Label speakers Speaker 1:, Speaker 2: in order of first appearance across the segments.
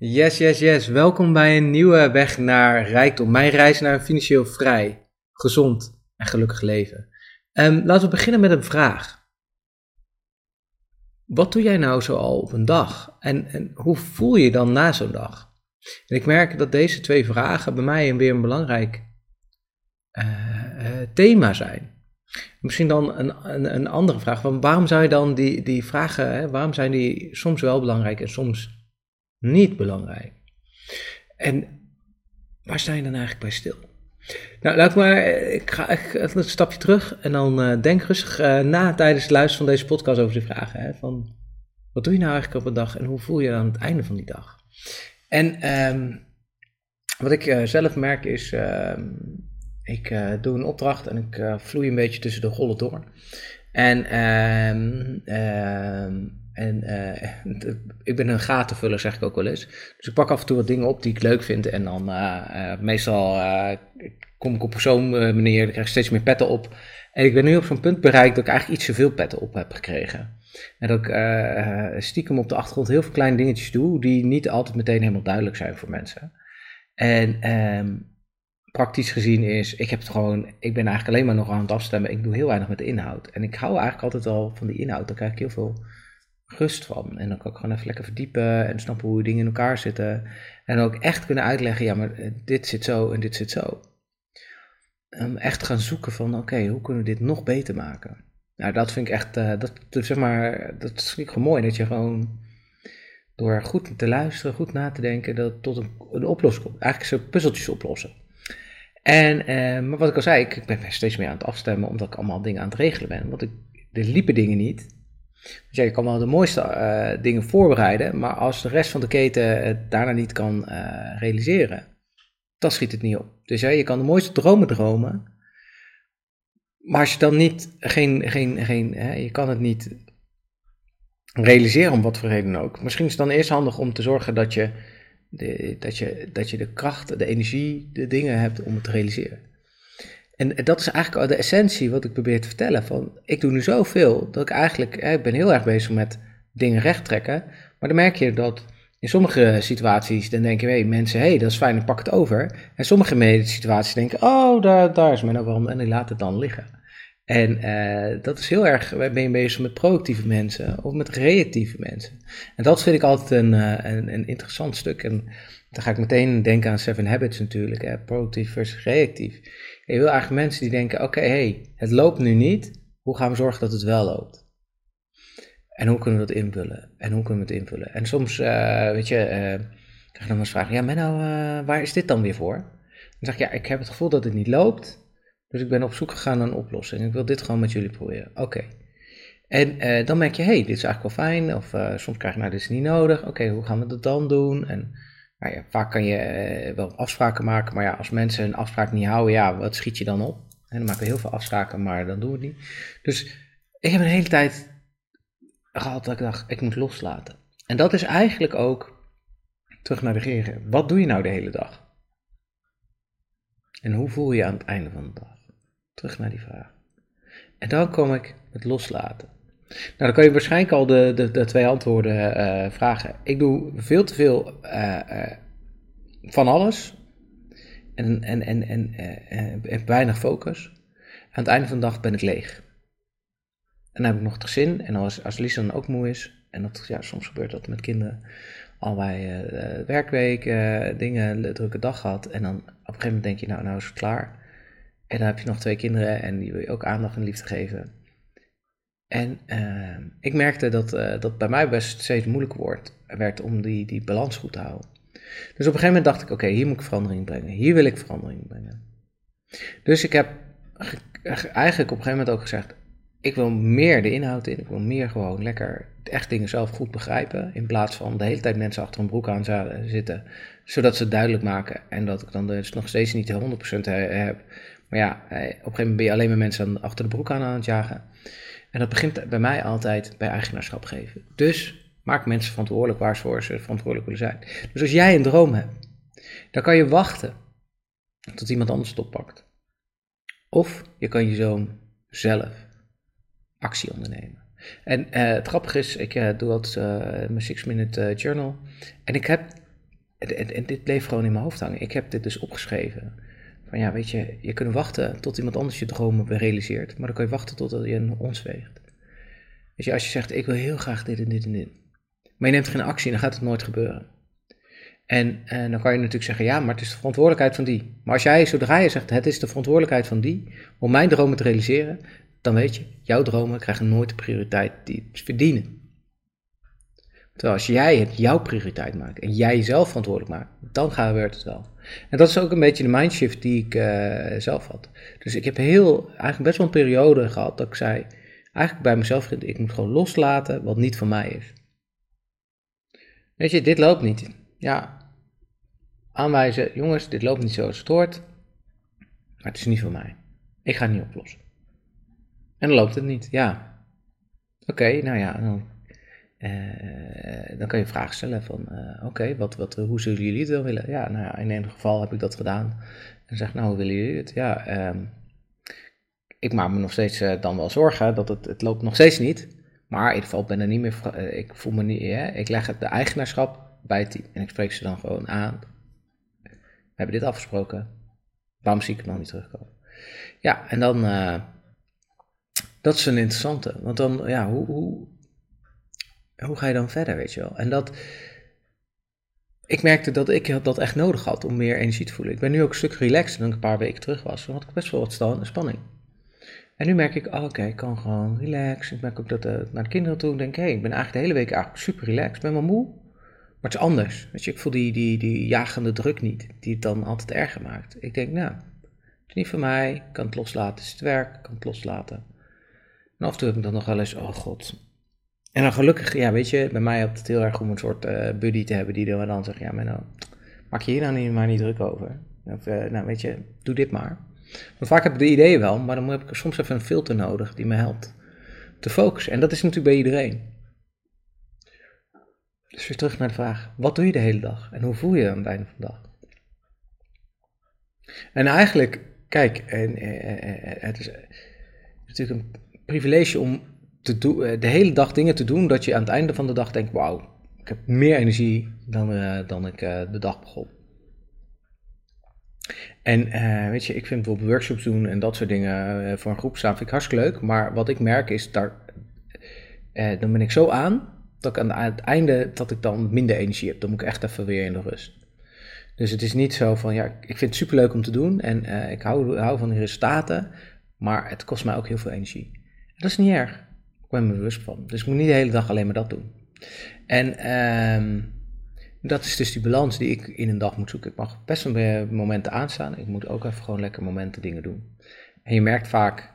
Speaker 1: Yes, yes, yes. Welkom bij een nieuwe weg naar rijkdom. Mijn reis naar een financieel vrij, gezond en gelukkig leven. Um, laten we beginnen met een vraag. Wat doe jij nou zo al op een dag? En, en hoe voel je je dan na zo'n dag? En ik merk dat deze twee vragen bij mij weer een belangrijk uh, uh, thema zijn. Misschien dan een, een, een, andere vraag. Waarom zou je dan die, die vragen, hè, waarom zijn die soms wel belangrijk en soms niet belangrijk? En waar sta je dan eigenlijk bij stil? Nou, laat maar, ik ga echt een stapje terug en dan uh, denk rustig uh, na tijdens het luisteren van deze podcast over die vragen. Hè, van, wat doe je nou eigenlijk op een dag en hoe voel je je aan het einde van die dag? En um, wat ik zelf merk is, ik uh, doe een opdracht en ik vloei een beetje tussen de rollen door. En, uh, en uh, ik ben een gatenvuller, zeg ik ook wel eens. Dus ik pak af en toe wat dingen op die ik leuk vind. En dan meestal kom ik op zo'n manier, ik krijg steeds meer petten op. En ik ben nu op zo'n punt bereikt dat ik eigenlijk iets te veel petten op heb gekregen. En dat ik stiekem op de achtergrond heel veel kleine dingetjes doe, die niet altijd meteen helemaal duidelijk zijn voor mensen. En ehm, praktisch gezien is, ik heb het gewoon, ik ben eigenlijk alleen maar nog aan het afstemmen. Ik doe heel weinig met de inhoud. En ik hou eigenlijk altijd al van die inhoud. Daar krijg ik heel veel rust van. En dan kan ik gewoon even lekker verdiepen en snappen hoe dingen in elkaar zitten. En ook echt kunnen uitleggen, ja, maar eh, dit zit zo en dit zit zo. Um, echt gaan zoeken van, oké, hoe kunnen we dit nog beter maken? Nou, dat vind ik echt, uh, dat, zeg maar, dat vind ik gewoon mooi. Dat je gewoon door goed te luisteren, goed na te denken, dat tot een, een oplossing komt. Eigenlijk zo puzzeltjes oplossen. En, eh, maar wat ik al zei, ik, ben steeds meer aan het afstemmen omdat ik allemaal dingen aan het regelen ben. Want ik, er liepen dingen niet. Dus ja, je kan wel de mooiste uh, dingen voorbereiden, maar als de rest van de keten het daarna niet kan uh, realiseren, dan schiet het niet op. Dus ja, je kan de mooiste dromen dromen, maar als je dan niet, geen, geen, geen, hè, je kan het niet realiseren om wat voor reden ook. Misschien is het dan eerst handig om te zorgen dat je de, dat, je, dat je de kracht, de energie, de dingen hebt om het te realiseren. En dat is eigenlijk de essentie wat ik probeer te vertellen. Van, ik doe nu zoveel dat ik eigenlijk, ik ben heel erg bezig met dingen recht trekken. Maar dan merk je dat in sommige situaties, dan denken hey, mensen, hé, hey, dat is fijn, ik pak het over. En sommige situaties denken, oh, daar, daar is men wel, en die laat het dan liggen. En uh, dat is heel erg, ben je bezig met productieve mensen of met reactieve mensen. En dat vind ik altijd een, uh, een, een, interessant stuk. En dan ga ik meteen denken aan Seven Habits natuurlijk, hè, productief versus reactief. Je wil eigenlijk mensen die denken, oké, hey, het loopt nu niet, hoe gaan we zorgen dat het wel loopt? En hoe kunnen we dat invullen? En hoe kunnen we het invullen? En soms, uh, weet je, krijg je dan eens vragen, ja Menno, waar is dit dan weer voor? Dan zeg ik, ja, ik heb het gevoel dat het niet loopt. Dus ik ben op zoek gegaan naar een oplossing. Ik wil dit gewoon met jullie proberen. Oké. En uh, dan merk je, hey, dit is eigenlijk wel fijn. Of uh, soms krijg je, nou, dit is niet nodig. Oké, hoe gaan we dat dan doen? En nou ja, vaak kan je uh, wel afspraken maken. Maar ja, als mensen een afspraak niet houden, ja, wat schiet je dan op? En dan maken we heel veel afspraken, maar dan doen we het niet. Dus ik heb een hele tijd gehad dat ik dacht, ik moet loslaten. En dat is eigenlijk ook, terug naar de geren, wat doe je nou de hele dag? En hoe voel je je aan het einde van de dag? Terug naar die vraag. En dan kom ik met loslaten. Nou, dan kan je waarschijnlijk al de, de, de twee antwoorden uh, vragen. Ik doe veel te veel uh, uh, van alles. En, en, en, en, en weinig focus. Aan het einde van de dag ben ik leeg. En dan heb ik nog het gezin. En als, als Lisa dan ook moe is. En dat, ja, soms gebeurt dat met kinderen. Allerlei werkweken, dingen, een drukke dag gehad. En dan op een gegeven moment denk je, nou, nou is het klaar. En dan heb je nog twee kinderen en die wil je ook aandacht en liefde geven. En uh, ik merkte dat uh, dat bij mij best steeds moeilijker wordt, werd om die, die balans goed te houden. Dus op een gegeven moment dacht ik, oké, hier moet ik verandering brengen. Hier wil ik verandering brengen. Dus ik heb eigenlijk op een gegeven moment ook gezegd, ik wil meer de inhoud in. Ik wil meer gewoon lekker echt dingen zelf goed begrijpen. In plaats van de hele tijd mensen achter een broek aan zitten. Zodat ze het duidelijk maken. En dat ik dan dus nog steeds niet 100% heb. Maar ja, eh, op een gegeven moment ben je alleen maar mensen achter de broek aan aan het jagen. En dat begint bij mij altijd bij eigenaarschap geven. Dus maak mensen verantwoordelijk waar ze verantwoordelijk willen zijn. Dus als jij een droom hebt, dan kan je wachten tot iemand anders het oppakt. Of je kan je zoon zelf actie ondernemen. En uh, het grappige is, ik uh, doe altijd uh, mijn 6 minute journal. En ik heb en, en, dit bleef gewoon in mijn hoofd hangen. Ik heb dit dus opgeschreven. Van ja, weet je, je kunt wachten tot iemand anders je dromen realiseert, maar dan kan je wachten tot je een ons weegt. Als je zegt, ik wil heel graag dit en dit en dit, maar je neemt geen actie, dan gaat het nooit gebeuren. En, dan kan je natuurlijk zeggen, ja, maar het is de verantwoordelijkheid van die. Maar als jij, zodra je zegt, het is de verantwoordelijkheid van die, om mijn dromen te realiseren, dan weet je, jouw dromen krijgen nooit de prioriteit die het verdienen. Terwijl als jij het jouw prioriteit maakt en jij jezelf verantwoordelijk maakt, dan gebeurt het wel. En dat is ook een beetje de mindshift die ik uh, zelf had. Dus ik heb heel, eigenlijk best wel een periode gehad dat ik zei, eigenlijk bij mezelf, ik moet gewoon loslaten wat niet van mij is. Weet je, dit loopt niet. Ja, aanwijzen, jongens, dit loopt niet zoals het hoort, maar het is niet van mij. Ik ga het niet oplossen. En dan loopt het niet, ja. Oké, nou ja, dan uh, dan kan je vragen stellen van, uh, oké, wat, wat, hoe zullen jullie het wel willen? Ja, nou ja, in een geval heb ik dat gedaan. En zeg, nou, hoe willen jullie het? Ja, um, ik maak me nog steeds uh, dan wel zorgen dat het, het loopt nog steeds niet. Maar in ieder geval ben er niet meer, ik voel me niet, ik leg het de eigenaarschap bij het team. En ik spreek ze dan gewoon aan. We hebben dit afgesproken. Waarom zie ik het nog niet terugkomen? Ja, en dan, dat is een interessante. Want dan, ja, hoe, hoe hoe ga je dan verder, weet je wel? En dat, ik merkte dat ik dat echt nodig had om meer energie te voelen. Ik ben nu ook een stuk relaxed dan ik een paar weken terug was. Dan had ik best wel wat spanning. En nu merk ik, oh, oké, ik kan gewoon relaxen. Ik merk ook dat uh, naar de kinderen toe denk, hé, hey, ik ben eigenlijk de hele week super relaxed. Ik ben wel moe, maar het is anders. Weet je, ik voel die, die, die jagende druk niet, die het dan altijd erger maakt. Ik denk, nou, het is niet voor mij, ik kan het loslaten, het is het werk, ik kan het loslaten. En af en toe heb ik dan nog wel eens, oh god, en dan gelukkig, ja, weet je, bij mij helpt het heel erg om een soort uh, buddy te hebben die dan, zegt, ja, maar nou, maak je hier nou niet, maar niet druk over. Uh, nou, weet je, doe dit maar. Want vaak heb ik de ideeën wel, maar dan heb ik soms even een filter nodig die me helpt te focussen. En dat is natuurlijk bij iedereen. Dus weer terug naar de vraag, wat doe je de hele dag? En hoe voel je je aan het einde van de dag? En eigenlijk, kijk, en, eh, het is natuurlijk een privilege om te eh, de hele dag dingen te doen dat je aan het einde van de dag denkt: wauw, ik heb meer energie dan, uh, dan ik uh, de dag begon. En weet je, ik vind bijvoorbeeld workshops doen en dat soort dingen voor een groep staan, vind ik hartstikke leuk. Maar wat ik merk is, daar, dan ben ik zo aan, dat ik aan het einde, dat ik dan minder energie heb. Dan moet ik echt even weer in de rust. Dus het is niet zo van, ja, ik vind het superleuk om te doen en ik hou, hou van die resultaten, maar het kost mij ook heel veel energie. En dat is niet erg. Ik ben me bewust van. Dus ik moet niet de hele dag alleen maar dat doen. En um, dat is dus die balans die ik in een dag moet zoeken. Ik mag best wel momenten aanstaan. Ik moet ook even gewoon lekker momenten dingen doen. En je merkt vaak,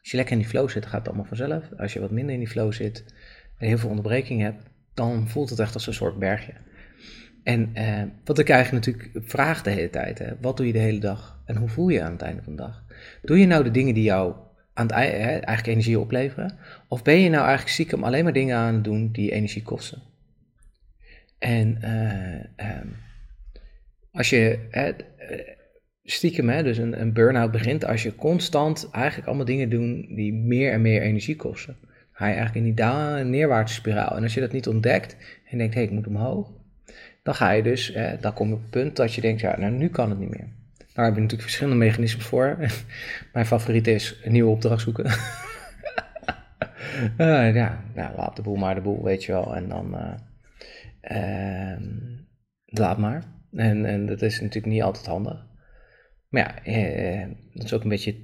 Speaker 1: als je lekker in die flow zit, gaat het allemaal vanzelf. Als je wat minder in die flow zit en heel veel onderbreking hebt, dan voelt het echt als een soort bergje. En uh, wat ik eigenlijk natuurlijk vraag de hele tijd, hè, wat doe je de hele dag en hoe voel je aan het einde van de dag? Doe je nou de dingen die jou aan eigenlijk energie opleveren? Of ben je nou eigenlijk stiekem alleen maar dingen aan het doen die energie kosten? En uh, um, als je uh, stiekem, hè, dus een, een burn-out begint, als je constant eigenlijk allemaal dingen doet die meer en meer energie kosten, ga je eigenlijk in die neerwaartse spiraal. En als je dat niet ontdekt en denkt, hé, hey, ik moet omhoog, dan ga je dus, dan kom je op het punt dat je denkt, ja, nou nu kan het niet meer. Daar heb je natuurlijk verschillende mechanismes voor. Mijn favoriet is een nieuwe opdracht zoeken. uh, ja, nou, laat de boel maar de boel, weet je wel. En dan uh, laat maar. En, en dat is natuurlijk niet altijd handig. Maar ja, eh, dat is ook een beetje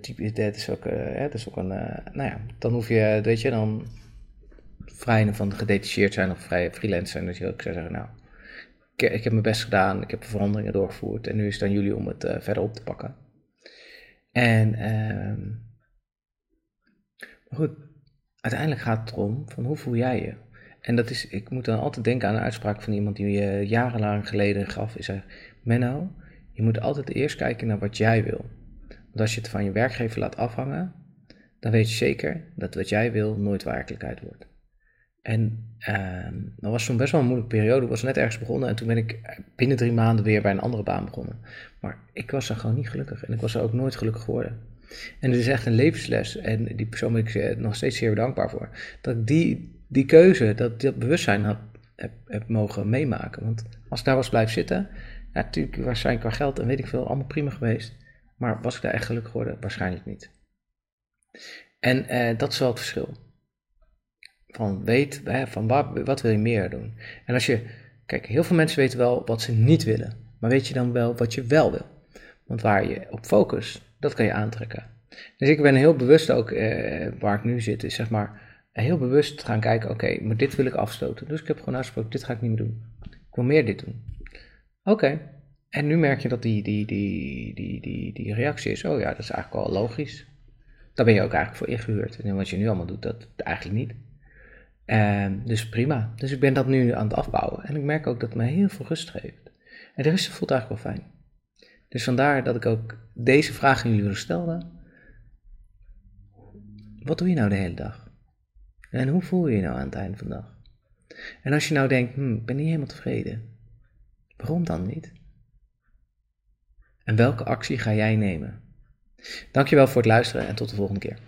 Speaker 1: type. Dat is ook, het is ook een. nou ja, dan hoef je, weet je, dan vrij van gedetacheerd zijn of vrij freelance zijn. Dat je ook zou zeggen, nou, ik, ik, heb mijn best gedaan, ik heb de veranderingen doorgevoerd en nu is het aan jullie om het uh, verder op te pakken. En, maar goed, uiteindelijk gaat het erom van hoe voel jij je? En dat is, ik moet dan altijd denken aan een uitspraak van iemand die je jarenlang geleden gaf. Is zei, Menno, je moet altijd eerst kijken naar wat jij wil. Want als je het van je werkgever laat afhangen, dan weet je zeker dat wat jij wil nooit werkelijkheid wordt. En uh, dat was zo'n best wel een moeilijke periode. Ik was net ergens begonnen en toen ben ik binnen drie maanden weer bij een andere baan begonnen. Maar ik was er gewoon niet gelukkig en ik was er ook nooit gelukkig geworden. En het is echt een levensles en die persoon ben ik nog steeds zeer dankbaar voor. Dat ik die, die keuze, dat, dat bewustzijn had heb, heb mogen meemaken. Want als ik daar was blijven zitten, ja, natuurlijk waarschijnlijk qua geld en weet ik veel, allemaal prima geweest. Maar was ik daar echt gelukkig geworden? Waarschijnlijk niet. En eh, dat is wel het verschil. Van weet, van wat, wat wil je meer doen? En als je, kijk, heel veel mensen weten wel wat ze niet willen. Maar weet je dan wel wat je wel wil? Want waar je op focust, dat kan je aantrekken. Dus ik ben heel bewust ook, eh, waar ik nu zit, is zeg maar heel bewust gaan kijken, oké, maar dit wil ik afstoten. Dus ik heb gewoon afgesproken, dit ga ik niet meer doen. Ik wil meer dit doen. Oké, en nu merk je dat die, die, die, die, die, die reactie is, oh ja, dat is eigenlijk wel logisch. Daar ben je ook eigenlijk voor ingehuurd. En wat je nu allemaal doet, dat eigenlijk niet. Um, dus prima. Dus ik ben dat nu aan het afbouwen. En ik merk ook dat het mij heel veel rust geeft. En de rust voelt eigenlijk wel fijn. Dus vandaar dat ik ook deze vraag aan jullie stelde. Wat doe je nou de hele dag? En hoe voel je je nou aan het einde van de dag? En als je nou denkt, hm, ik ben niet helemaal tevreden. Waarom dan niet? En welke actie ga jij nemen? Dankjewel voor het luisteren en tot de volgende keer.